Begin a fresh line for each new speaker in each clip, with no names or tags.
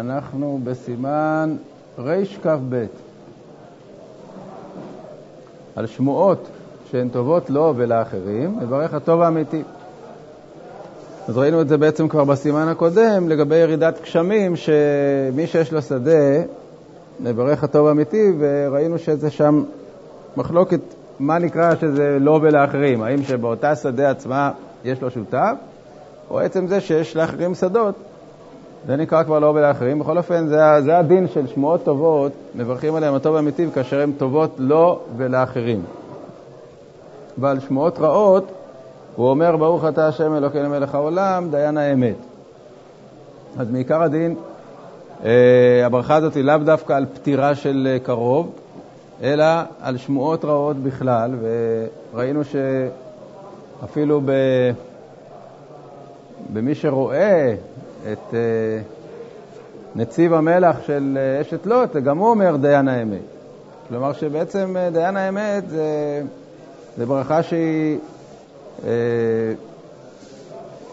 אנחנו בסימן רכ"ב, על שמועות שהן טובות לו ולאחרים, מברך הטוב האמיתי. אז ראינו את זה בעצם כבר בסימן הקודם, לגבי ירידת גשמים, שמי שיש לו שדה, מברך הטוב האמיתי, וראינו שזה שם מחלוקת מה נקרא שזה לו ולאחרים, האם שבאותה שדה עצמה יש לו שותף, או עצם זה שיש לאחרים שדות, זה נקרא כבר לא ולאחרים. בכל אופן, זה, זה הדין של שמועות טובות, מברכים עליהן הטוב האמיתי, כאשר הן טובות לו ולאחרים. ועל שמועות רעות, הוא אומר, ברוך אתה השם אלוקינו מלך העולם, דיין האמת. אז מעיקר הדין, אה, הברכה הזאת היא לאו דווקא על פטירה של אה, קרוב, אלא על שמועות רעות בכלל, וראינו שאפילו ב... במי שרואה את אה, נציב המלח של אה, אשת לוט, גם הוא אומר דיין האמת. כלומר שבעצם אה, דיין האמת זה, זה ברכה שהיא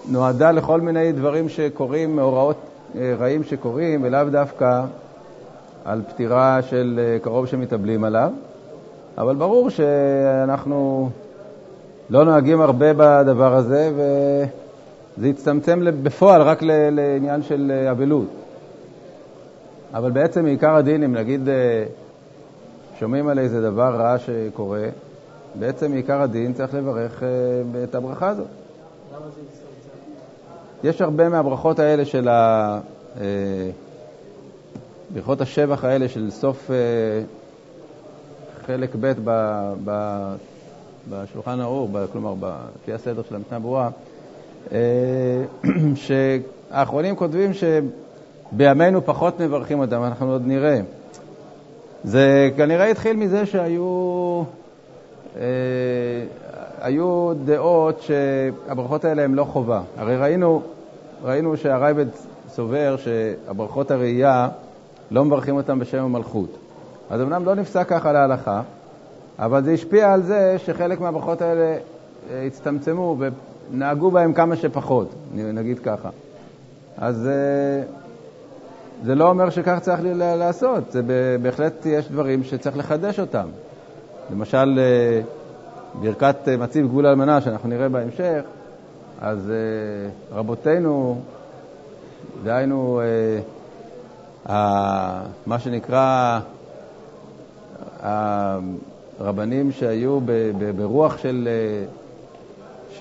נועדה לכל מיני דברים שקורים, מאורעות רעים שקורים, ולאו דווקא על פטירה של קרוב שמתאבלים עליו. אבל ברור שאנחנו לא נוהגים הרבה בדבר הזה, ו... זה הצטמצם בפועל רק לעניין של אה, אבלות. אבל בעצם עיקר הדין, אם נגיד אה, שומעים על איזה דבר רע שקורה, בעצם עיקר הדין צריך לברך אה, את הברכה הזאת. יש הרבה מהברכות האלה של ה... ברכות השבח האלה של סוף חלק ב' בשולחן ערוך, כלומר, לפי הסדר של המתנה ברורה, שהאחרונים כותבים שבימינו פחות מברכים אותם, אנחנו עוד נראה. זה כנראה התחיל מזה שהיו אה, היו דעות שהברכות האלה הן לא חובה. הרי ראינו, ראינו שהרייבד סובר שהברכות הראייה, לא מברכים אותם בשם המלכות. אז אמנם לא נפסק ככה להלכה, אבל זה השפיע על זה שחלק מהברכות האלה אה, הצטמצמו נהגו בהם כמה שפחות, נגיד ככה. אז אה, זה לא אומר שכך צריך לעשות, זה בהחלט יש דברים שצריך לחדש אותם. למשל, אה, ברכת אה, מציב גבול אלמנה, שאנחנו נראה בהמשך, אז רבותינו, דהיינו, מה שנקרא הרבנים שהיו ברוח של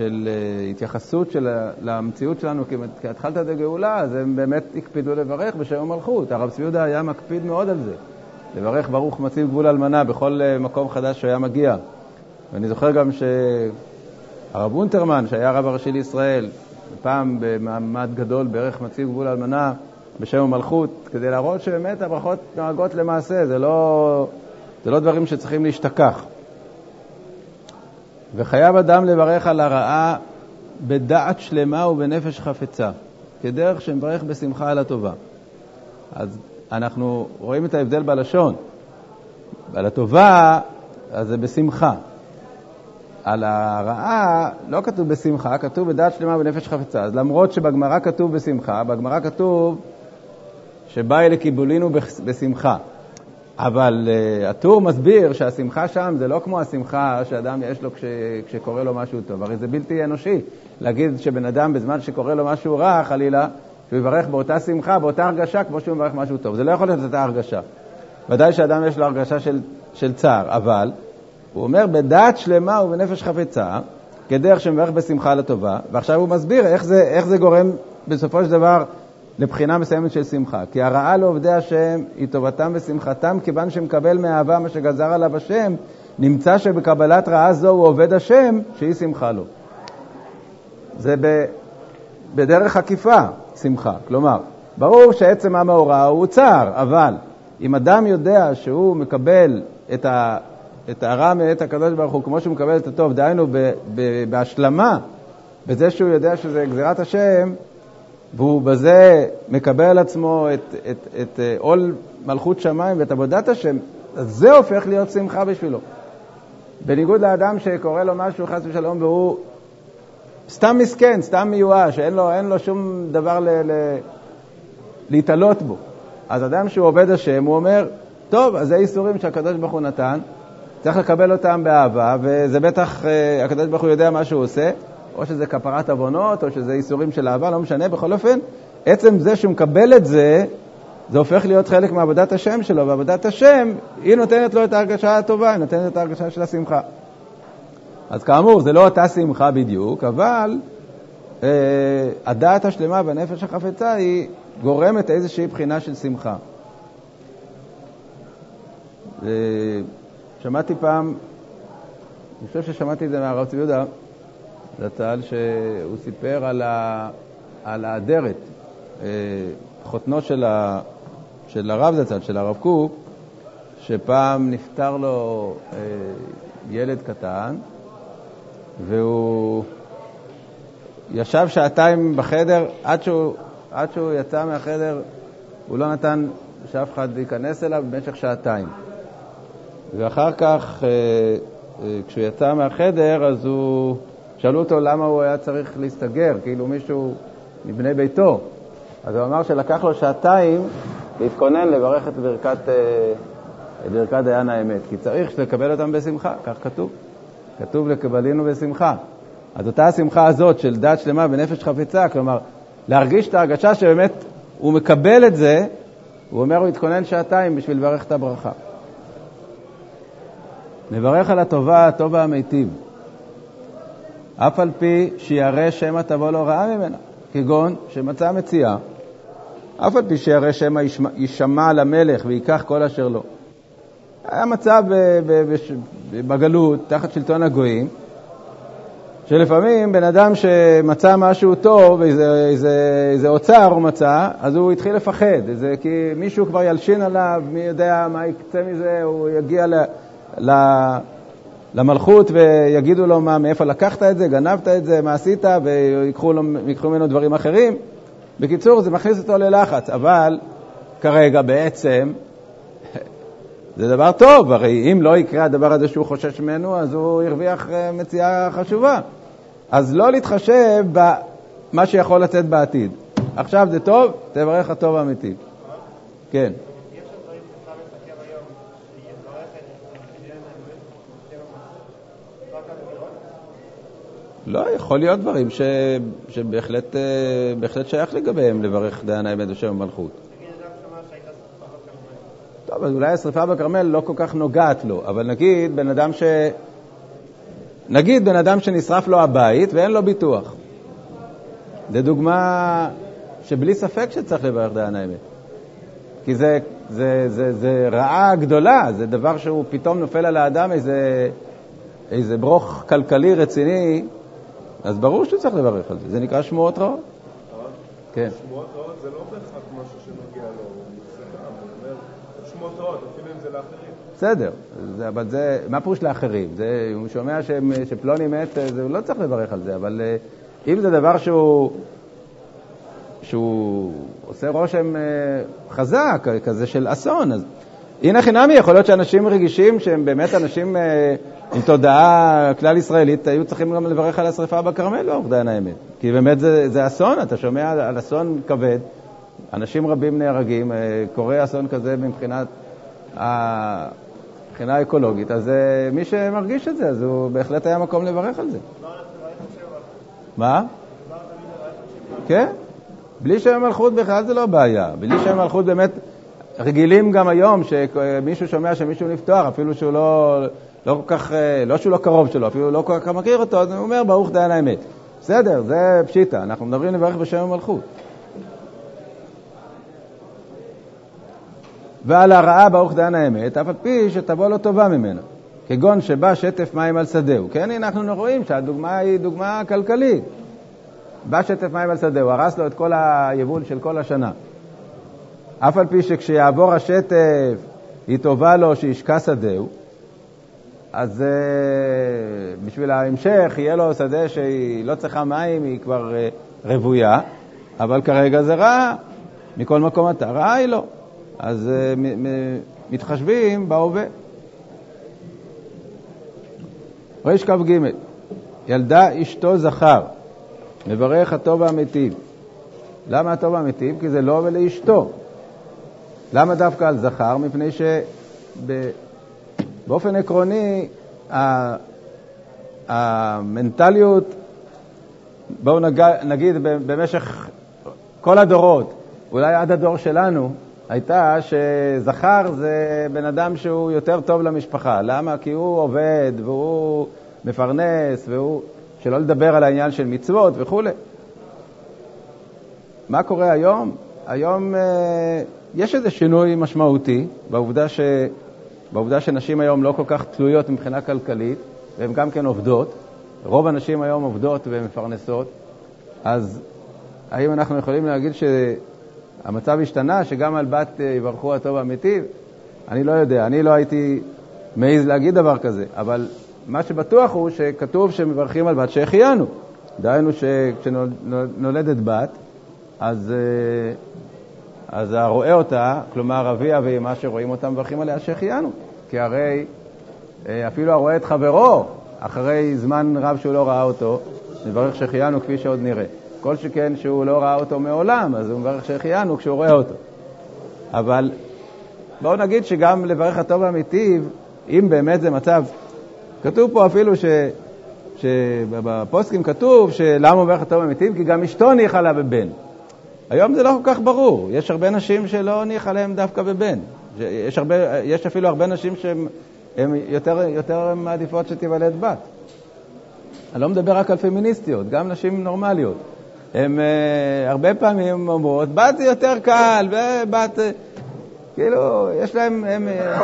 של אה, התייחסות של, למציאות שלנו כהתחלת הגאולה, אז הם באמת הקפידו לברך בשם המלכות. הרב צבי יהודה היה מקפיד מאוד על זה, לברך ברוך מציב גבול אלמנה בכל אה, מקום חדש שהוא היה מגיע. ואני זוכר גם שהרב אונטרמן, שהיה הרב הראשי לישראל, פעם במעמד גדול בערך מציב גבול אלמנה בשם המלכות, כדי להראות שבאמת הברכות נוהגות למעשה, זה לא, זה לא דברים שצריכים להשתכח. וחייב אדם לברך על הרעה בדעת שלמה ובנפש חפצה, כדרך שמברך בשמחה על הטובה. אז אנחנו רואים את ההבדל בלשון. על הטובה, אז זה בשמחה. על הרעה לא כתוב בשמחה, כתוב בדעת שלמה ובנפש חפצה. אז למרות שבגמרא כתוב בשמחה, בגמרא כתוב שבאי לקיבולינו בשמחה. אבל uh, הטור מסביר שהשמחה שם זה לא כמו השמחה שאדם יש לו כש, כשקורה לו משהו טוב. הרי זה בלתי אנושי להגיד שבן אדם בזמן שקורה לו משהו רע, חלילה, שהוא יברך באותה שמחה, באותה הרגשה, כמו שהוא מברך משהו טוב. זה לא יכול להיות אותה הרגשה. ודאי שאדם יש לו הרגשה של, של צער, אבל הוא אומר בדעת שלמה ובנפש חפצה, כדרך שמברך בשמחה לטובה, ועכשיו הוא מסביר איך זה, איך זה גורם בסופו של דבר לבחינה מסוימת של שמחה. כי הרעה לעובדי השם היא טובתם ושמחתם, כיוון שמקבל מאהבה מה שגזר עליו השם, נמצא שבקבלת רעה זו הוא עובד השם, שהיא שמחה לו. זה ב, בדרך עקיפה שמחה. כלומר, ברור שעצם המאורע הוא צער, אבל אם אדם יודע שהוא מקבל את, ה, את הרע מאת הקדוש ברוך הוא כמו שהוא מקבל את הטוב, דהיינו ב, ב, בהשלמה, בזה שהוא יודע שזה גזירת השם, והוא בזה מקבל על עצמו את, אה, עול מלכות שמיים ואת עבודת השם, זה הופך להיות שמחה בשבילו. בניגוד לאדם שקורה לו משהו, חס ושלום, והוא סתם מסכן, סתם מיואש, אין לו, אין לו שום דבר ל, ל, להתעלות בו. אז אדם שהוא עובד השם, הוא אומר, טוב, אז זה איסורים שהקדוש ברוך הוא נתן, צריך לקבל אותם באהבה, וזה בטח, אה, הקדוש ברוך הוא יודע מה שהוא עושה, או שזה כפרת עוונות, או שזה איסורים של אהבה, לא משנה, בכל אופן, עצם זה שהוא מקבל את זה, זה הופך להיות חלק מעבודת השם שלו, ועבודת השם, היא נותנת לו את ההרגשה הטובה, היא נותנת את ההרגשה של השמחה. אז כאמור, זה לא אותה שמחה בדיוק, אבל אה, הדעת השלמה והנפש החפצה היא גורמת איזושהי בחינה של שמחה. אה, שמעתי פעם, אני חושב ששמעתי את זה מהרב צבי יהודה, זצ"ל, שהוא סיפר על, ה, על האדרת, אה, חותנו של, ה, של הרב זצ"ל, של הרב קוק, שפעם נפטר לו אה, ילד קטן, והוא ישב שעתיים בחדר, עד שהוא, עד שהוא יצא מהחדר, הוא לא נתן שאף אחד ייכנס אליו במשך שעתיים. ואחר כך, אה, כשהוא יצא מהחדר, אז הוא... שאלו אותו למה הוא היה צריך להסתגר, כאילו מישהו מבני ביתו. אז הוא אמר שלקח לו שעתיים להתכונן לברך את ברכת, אה, את ברכת דיין האמת, כי צריך לקבל אותם בשמחה, כך כתוב. כתוב לקבלינו בשמחה. אז אותה השמחה הזאת של דת שלמה ונפש חפצה, כלומר, להרגיש את ההרגשה שבאמת הוא מקבל את זה, הוא אומר, הוא התכונן שעתיים בשביל לברך את הברכה. נברך על הטובה, הטוב והמיטיב, אף על פי שירא שמא תבוא לו רעה ממנה, כגון שמצא מציאה, אף על פי שירא שמא יישמע למלך וייקח כל אשר לו. היה מצב בגלות, תחת שלטון הגויים, שלפעמים בן אדם שמצא משהו טוב, איזה, איזה, איזה אוצר הוא מצא, אז הוא התחיל לפחד, איזה, כי מישהו כבר ילשין עליו, מי יודע מה יקצה מזה, הוא יגיע ל, ל, למלכות ויגידו לו מה, מאיפה לקחת את זה, גנבת את זה, מה עשית, ויקחו ממנו דברים אחרים. בקיצור, זה מכניס אותו ללחץ, אבל כרגע בעצם זה דבר טוב, הרי אם לא יקרה הדבר הזה שהוא חושש ממנו, אז הוא הרוויח אה, מציאה חשובה. אז לא להתחשב במה שיכול לצאת בעתיד. עכשיו זה טוב, תברך הטוב האמיתי. כן. לא, יכול להיות דברים ש... שבהחלט אה, שייך לגביהם לברך דיין האמת בשם המלכות. טוב, אז אולי השרפה בכרמל לא כל כך נוגעת לו, אבל נגיד בן אדם ש... נגיד בן אדם שנשרף לו הבית ואין לו ביטוח. זו דוגמה שבלי ספק שצריך לברך דיין האמת. כי זה, זה, זה, זה רעה גדולה, זה דבר שהוא פתאום נופל על האדם, איזה, איזה ברוך כלכלי רציני, אז ברור שהוא צריך לברך על זה. זה נקרא שמועות רעות.
כן. שמועות רעות זה לא בהכרח משהו שנוגע לו, שמועות רעות, אפילו אם זה לאחרים.
בסדר, זה, אבל זה, מה פירוש לאחרים? זה, הוא שומע שפלוני מת, זה, הוא לא צריך לברך על זה, אבל אה, אם זה דבר שהוא, שהוא עושה רושם אה, חזק, כזה של אסון, אז הנה חינמי, יכול להיות שאנשים רגישים, שהם באמת אנשים אה, עם תודעה כלל ישראלית, היו צריכים גם לברך על השרפה בכרמל לאורך דיין האמת. כי באמת זה, זה אסון, אתה שומע על אסון כבד, אנשים רבים נהרגים, קורה אסון כזה מבחינת מבחינה אקולוגית, אז uh, מי שמרגיש את זה, אז הוא בהחלט היה מקום לברך על זה. מה? כן, בלי שם מלכות בכלל זה לא בעיה. בלי שם מלכות באמת, רגילים גם היום שמישהו שומע שמישהו נפטר, אפילו שהוא לא, לא כל כך, אה, לא שהוא לא קרוב שלו, אפילו לא כל כך מכיר אותו, אז הוא אומר, ברוך דיין האמת. בסדר, זה פשיטה, אנחנו מדברים לברך בשם המלכות. ועל הרעה ברוך דיין האמת, אף על פי שתבוא לו טובה ממנו. כגון שבא שטף מים על שדהו. כן, הנה אנחנו רואים שהדוגמה היא דוגמה כלכלית. בא שטף מים על שדהו, הרס לו את כל היבול של כל השנה. אף על פי שכשיעבור השטף היא טובה לו שישקע שדהו, אז uh, בשביל ההמשך יהיה לו שדה שהיא לא צריכה מים, היא כבר uh, רוויה, אבל כרגע זה רע, מכל מקום אתה רעה היא לא. אז uh, מתחשבים בהווה. כ"ג, ילדה אשתו זכר, מברך הטוב והמיטיב. למה הטוב והמיטיב? כי זה לו ולאשתו. למה דווקא על זכר? מפני שבאופן עקרוני המנטליות, בואו נגיד במשך כל הדורות, אולי עד הדור שלנו, הייתה שזכר זה בן אדם שהוא יותר טוב למשפחה. למה? כי הוא עובד והוא מפרנס, והוא... שלא לדבר על העניין של מצוות וכולי. מה קורה היום? היום אה, יש איזה שינוי משמעותי בעובדה, ש, בעובדה שנשים היום לא כל כך תלויות מבחינה כלכלית, והן גם כן עובדות. רוב הנשים היום עובדות ומפרנסות, אז האם אנחנו יכולים להגיד שהמצב השתנה, שגם על בת אה, יברכו הטוב האמיתי? אני לא יודע, אני לא הייתי מעז להגיד דבר כזה, אבל מה שבטוח הוא שכתוב שמברכים על בת שהחיינו. דהיינו שכשנולדת בת, אז, אה, אז הרואה אותה, כלומר אביה ואמה שרואים אותה, מברכים עליה שהחיינו. כי הרי אה, אפילו הרואה את חברו, אחרי זמן רב שהוא לא ראה אותו, מברך שהחיינו כפי שעוד נראה. כל שכן שהוא לא ראה אותו מעולם, אז הוא מברך שהחיינו כשהוא רואה אותו. אבל בואו נגיד שגם לברך הטוב והמיטיב, אם באמת זה מצב כתוב פה אפילו ש... שבפוסקים כתוב שלמה מברך הטוב אמיתים? כי גם אשתו ניחא לה בבן. היום זה לא כל כך ברור. יש הרבה נשים שלא ניחא להם דווקא בבן. יש, הרבה, יש אפילו הרבה נשים שהן יותר, יותר מעדיפות שתיוולד בת. אני לא מדבר רק על פמיניסטיות, גם נשים נורמליות. הן uh, הרבה פעמים אומרות, בת זה יותר קל, ובת... Uh, כאילו, יש להם... הם, uh,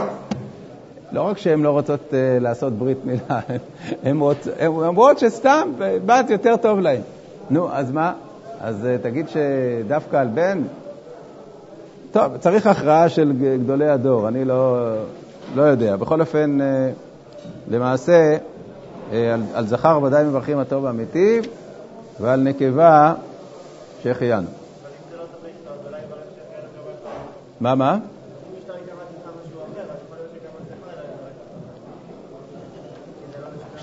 לא רק שהן לא רוצות uh, לעשות ברית מילה, הן אומרות שסתם בת יותר טוב להן. נו, אז מה? אז uh, תגיד שדווקא על בן? טוב, צריך הכרעה של גדולי הדור, אני לא, לא יודע. בכל אופן, uh, למעשה, uh, על, על זכר ודאי מברכים הטוב והמיטיב, ועל נקבה שהחיינו. מה, מה?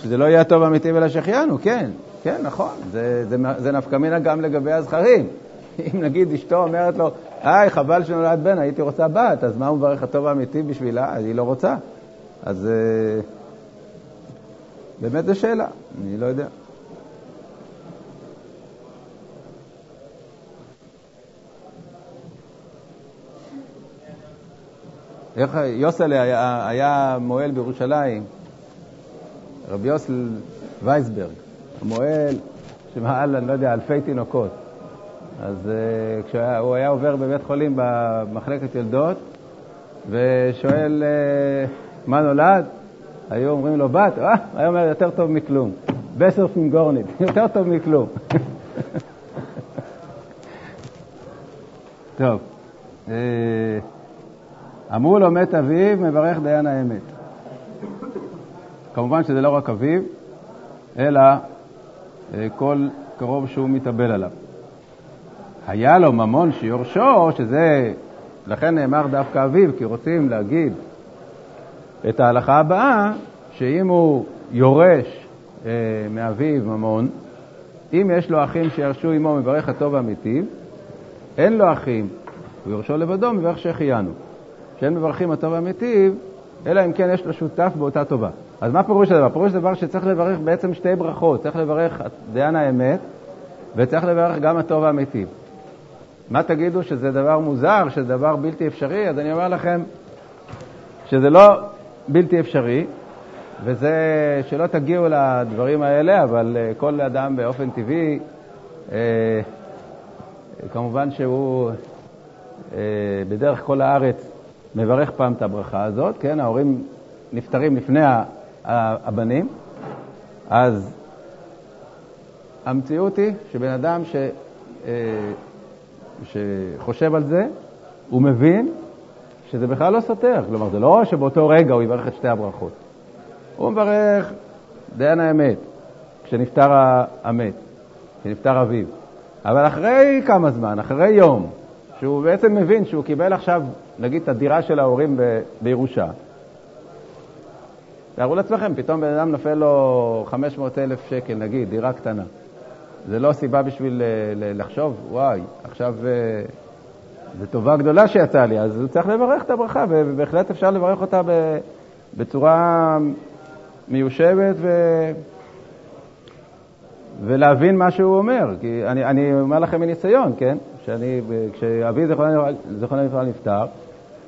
שזה לא יהיה הטוב האמיתי ולא שהחיינו, כן, כן, נכון, זה, זה, זה נפקא מינה גם לגבי הזכרים. אם נגיד אשתו אומרת לו, היי, חבל שנולד בן, הייתי רוצה בת, אז מה הוא מברך הטוב האמיתי בשבילה? היא לא רוצה. אז אה, באמת זו שאלה, אני לא יודע. איך יוסלה היה, היה מוהל בירושלים, רבי יוסל וייסברג, המוהל שמעל, אני לא יודע, אלפי תינוקות. אז uh, כשהוא היה עובר בבית חולים במחלקת ילדות ושואל uh, מה נולד, היו אומרים לו בת, אה, היה אומר יותר טוב מכלום. בסר פינגורנית, יותר טוב מכלום. טוב, אה, אמרו לו מת אביו, מברך דיין האמת. כמובן שזה לא רק אביו, אלא אה, כל קרוב שהוא מתאבל עליו. היה לו ממון שיורשו, שזה, לכן נאמר דווקא אביו, כי רוצים להגיד את ההלכה הבאה, שאם הוא יורש אה, מאביו ממון, אם יש לו אחים שירשו עמו, מברך הטוב והמיטיב, אין לו אחים, הוא יורשו לבדו, מברך שהחיינו. שאין מברכים הטוב והמיטיב, אלא אם כן יש לו שותף באותה טובה. אז מה פירוש הדבר? פירוש הדבר שצריך לברך בעצם שתי ברכות, צריך לברך דיין האמת וצריך לברך גם הטוב האמיתי. מה תגידו, שזה דבר מוזר, שזה דבר בלתי אפשרי? אז אני אומר לכם שזה לא בלתי אפשרי, וזה שלא תגיעו לדברים האלה, אבל אה, כל אדם באופן טבעי, אה, כמובן שהוא אה, בדרך כל הארץ מברך פעם את הברכה הזאת, כן, ההורים נפטרים לפני הבנים, אז המציאות היא שבן אדם ש, אה, שחושב על זה, הוא מבין שזה בכלל לא סותר. כלומר, זה לא שבאותו רגע הוא יברך את שתי הברכות. הוא מברך דיין האמת, כשנפטר המת, כשנפטר אביו. אבל אחרי כמה זמן, אחרי יום, שהוא בעצם מבין שהוא קיבל עכשיו, נגיד, את הדירה של ההורים בירושה, תארו לעצמכם, פתאום בן אדם נופל לו 500 אלף שקל, נגיד, דירה קטנה. זה לא סיבה בשביל אה, לחשוב, וואי, עכשיו, אה, זו טובה גדולה שיצאה לי, אז הוא צריך לברך את הברכה, ובהחלט אפשר לברך אותה בצורה מיושבת ו... ולהבין מה שהוא אומר. כי אני, אני אומר לכם מניסיון, כן? שאני, כשאבי זיכרונו לברכה נפטר,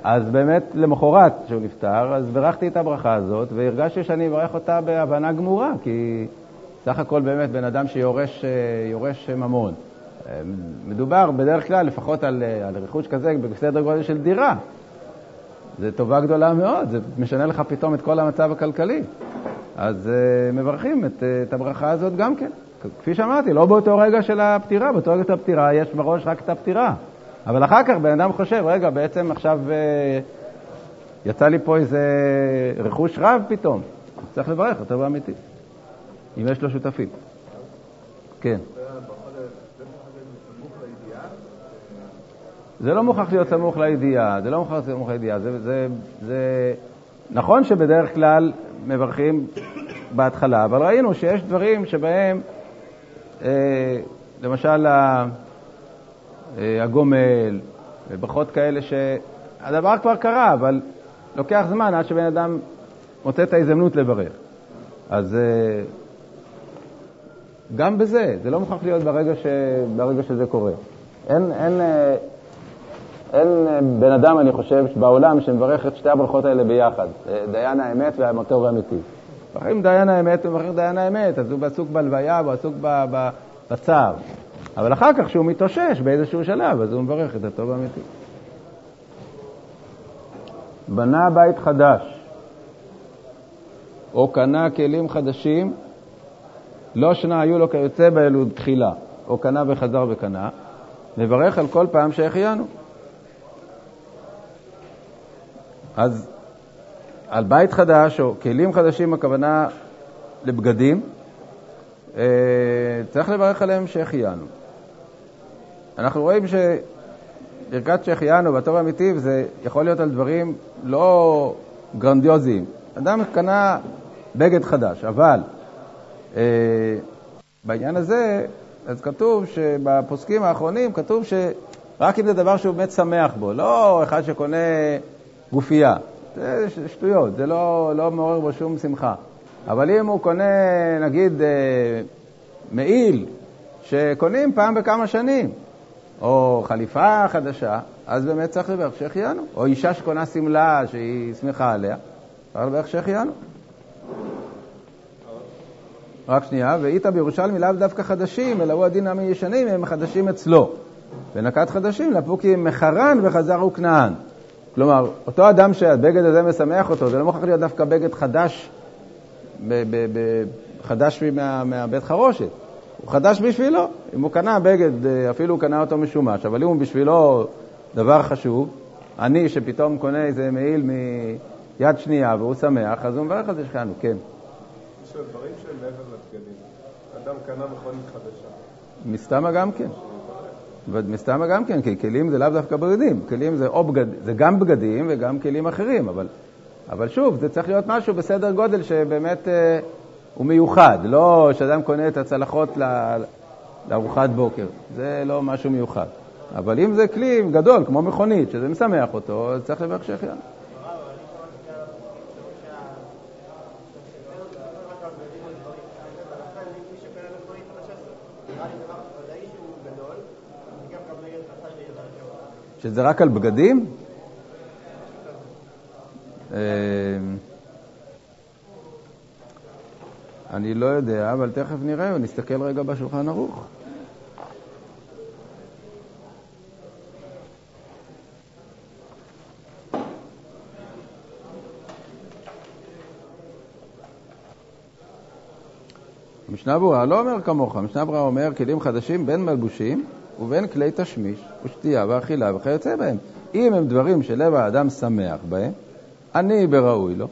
אז באמת למחרת שהוא נפטר, אז בירכתי את הברכה הזאת, והרגשתי שאני אברך אותה בהבנה גמורה, כי סך הכל באמת בן אדם שיורש אה, ממון. אה, מדובר בדרך כלל לפחות על, אה, על רכוש כזה בסדר גודל של דירה. זו טובה גדולה מאוד, זה משנה לך פתאום את כל המצב הכלכלי. אז uh, מברכים את, uh, את הברכה הזאת גם כן. כפי שאמרתי, לא באותו רגע של הפטירה, באותו רגע של הפטירה יש בראש רק את הפטירה. אבל אחר כך בן אדם חושב, רגע, בעצם עכשיו uh, יצא לי פה איזה רכוש רב פתאום. צריך לברך, יותר באמיתי, אם יש לו שותפים. כן. זה לא מוכרח להיות סמוך לידיעה, זה לא מוכרח להיות סמוך לידיעה. זה, זה, זה נכון שבדרך כלל מברכים בהתחלה, אבל ראינו שיש דברים שבהם, אה, למשל אה, הגומל, וברכות כאלה שהדבר כבר קרה, אבל לוקח זמן עד שבן אדם מוצא את ההזדמנות לברך. אז אה, גם בזה, זה לא מוכרח להיות ברגע, ש, ברגע שזה קורה. אין, אין, אה, אין בן אדם, אני חושב, בעולם שמברך את שתי הברכות האלה ביחד, דיין האמת והמוטור האמיתי. מברכים דיין האמת ומברכים דיין האמת, אז הוא עסוק בלוויה והוא עסוק בצער. אבל אחר כך, כשהוא מתאושש באיזשהו שלב, אז הוא מברך את הטוב האמיתי. בנה בית חדש או קנה כלים חדשים, לא שנה היו לו כיוצא באלו תחילה, או קנה וחזר וקנה, נברך על כל פעם שהחיינו. אז על בית חדש או כלים חדשים, הכוונה לבגדים, אה, צריך לברך עליהם שהחיינו. אנחנו רואים שברכת שהחיינו והטוב האמיתי, זה יכול להיות על דברים לא גרנדיוזיים. אדם קנה בגד חדש, אבל אה, בעניין הזה, אז כתוב שבפוסקים האחרונים, כתוב שרק אם זה דבר שהוא באמת שמח בו, לא אחד שקונה גופייה. זה שטויות, זה לא, לא מעורר בו שום שמחה. אבל אם הוא קונה, נגיד, אה, מעיל, שקונים פעם בכמה שנים, או חליפה חדשה, אז באמת צריך לברך שהחיינו. או אישה שקונה שמלה שהיא שמחה עליה, צריך לברך שהחיינו. רק שנייה, ואיתה בירושלמי לאו דווקא חדשים, אלא הוא הדין עמי הם חדשים אצלו. ונקט חדשים לפוקי מחרן וחזר וכנען. כלומר, אותו אדם שהבגד הזה משמח אותו, זה לא מוכרח להיות דווקא בגד חדש, חדש מה, מהבית חרושת. הוא חדש בשבילו. אם הוא קנה בגד, אפילו הוא קנה אותו משומש, אבל אם הוא בשבילו דבר חשוב, אני שפתאום קונה איזה מעיל מיד שנייה והוא שמח, אז הוא מברך על זה שכנו, כן.
יש דברים שהם מעבר לבגדים. אדם קנה מכונית חדשה.
מסתמה גם כן. ומסתמה גם כן, כי כלים זה לאו דווקא בגדים, כלים זה, בגד, זה גם בגדים וגם כלים אחרים, אבל, אבל שוב, זה צריך להיות משהו בסדר גודל שבאמת אה, הוא מיוחד, לא שאדם קונה את הצלחות לארוחת בוקר, זה לא משהו מיוחד. אבל אם זה כלי גדול, כמו מכונית, שזה משמח אותו, אז צריך לברך שהחיינו. שזה רק על בגדים? אה, אני לא יודע, אבל תכף נראה, נסתכל רגע בשולחן ערוך. משנה ברורה לא אומר כמוך, משנה ברורה אומר כלים חדשים בין מלבושים ובין כלי תשמיש ושתייה ואכילה וכיוצא בהם. אם הם דברים שלב האדם שמח בהם, עני בראוי לו,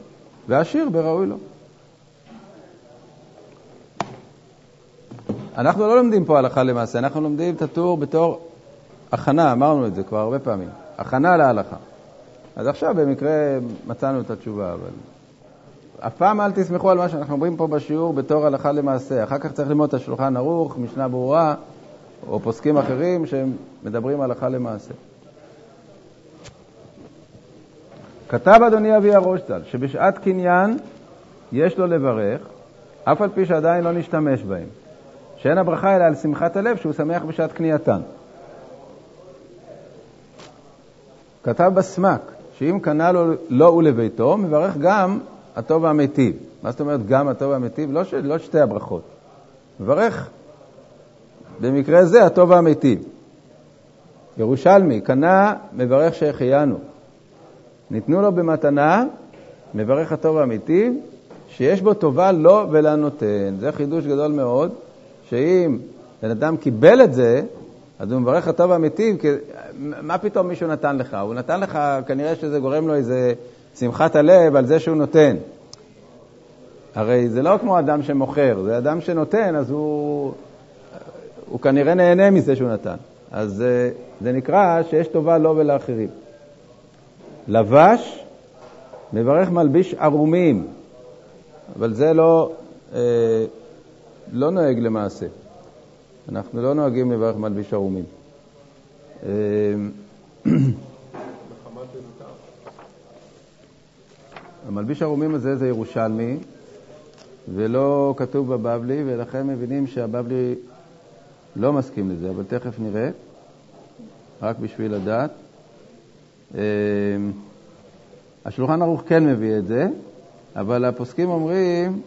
ועשיר בראוי לו. אנחנו לא לומדים פה הלכה למעשה, אנחנו לומדים את הטור בתור הכנה, אמרנו את זה כבר הרבה פעמים, הכנה להלכה. אז עכשיו במקרה מצאנו את התשובה, אבל אף פעם אל תסמכו על מה שאנחנו אומרים פה בשיעור בתור הלכה למעשה. אחר כך צריך ללמוד את השולחן ערוך, משנה ברורה, או פוסקים אחרים שהם מדברים הלכה למעשה. כתב אדוני אבי הראש ז"ל שבשעת קניין יש לו לברך, אף על פי שעדיין לא נשתמש בהם. שאין הברכה אלא על שמחת הלב שהוא שמח בשעת קנייתן. כתב בסמק, שאם קנה לו, לו ולביתו, מברך גם הטוב והמיטיב. מה זאת אומרת גם הטוב והמיטיב? לא, ש, לא שתי הברכות. מברך במקרה זה הטוב והמיטיב. ירושלמי, קנה, מברך שהחיינו. ניתנו לו במתנה, מברך הטוב והמיטיב, שיש בו טובה לו ולנותן. זה חידוש גדול מאוד, שאם בן אדם קיבל את זה, אז הוא מברך הטוב והמיטיב, כי מה פתאום מישהו נתן לך? הוא נתן לך, כנראה שזה גורם לו איזה שמחת הלב על זה שהוא נותן. הרי זה לא כמו אדם שמוכר, זה אדם שנותן, אז הוא, הוא כנראה נהנה מזה שהוא נתן. אז זה, זה נקרא שיש טובה לו ולאחרים. לבש, מברך מלביש ערומים, אבל זה לא, אה, לא נוהג למעשה. אנחנו לא נוהגים לברך מלביש ערומים. אה, המלביש ערומים הזה זה ירושלמי, ולא כתוב בבבלי, ולכן מבינים שהבבלי לא מסכים לזה, אבל תכף נראה, רק בשביל לדעת. אה, השולחן ערוך כן מביא את זה, אבל הפוסקים אומרים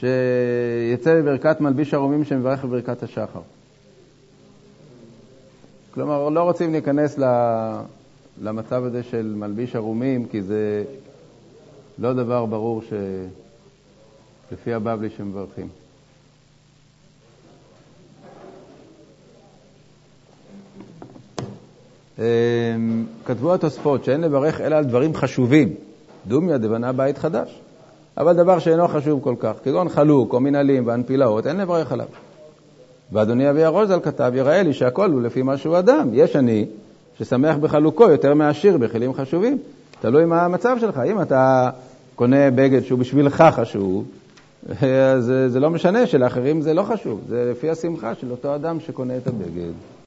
שיצא בברכת מלביש ערומים שמברך בברכת השחר. כלומר, לא רוצים להיכנס למצב הזה של מלביש ערומים, כי זה לא דבר ברור שלפי הבבלי שמברכים. אמ, כתבו התוספות שאין לברך אלא על דברים חשובים, דומיה דבנה בית חדש. אבל דבר שאינו חשוב כל כך, כגון חלוק או מנהלים והנפילאות, אין לברך עליו. ואדוני אבי הרוזל כתב, יראה לי שהכל הוא לפי מה שהוא אדם. יש אני ששמח בחלוקו יותר מעשיר בכלים חשובים. תלוי מה המצב שלך. אם אתה קונה בגד שהוא בשבילך חשוב, אז זה לא משנה שלאחרים זה לא חשוב. זה לפי השמחה של אותו אדם שקונה את הבגד.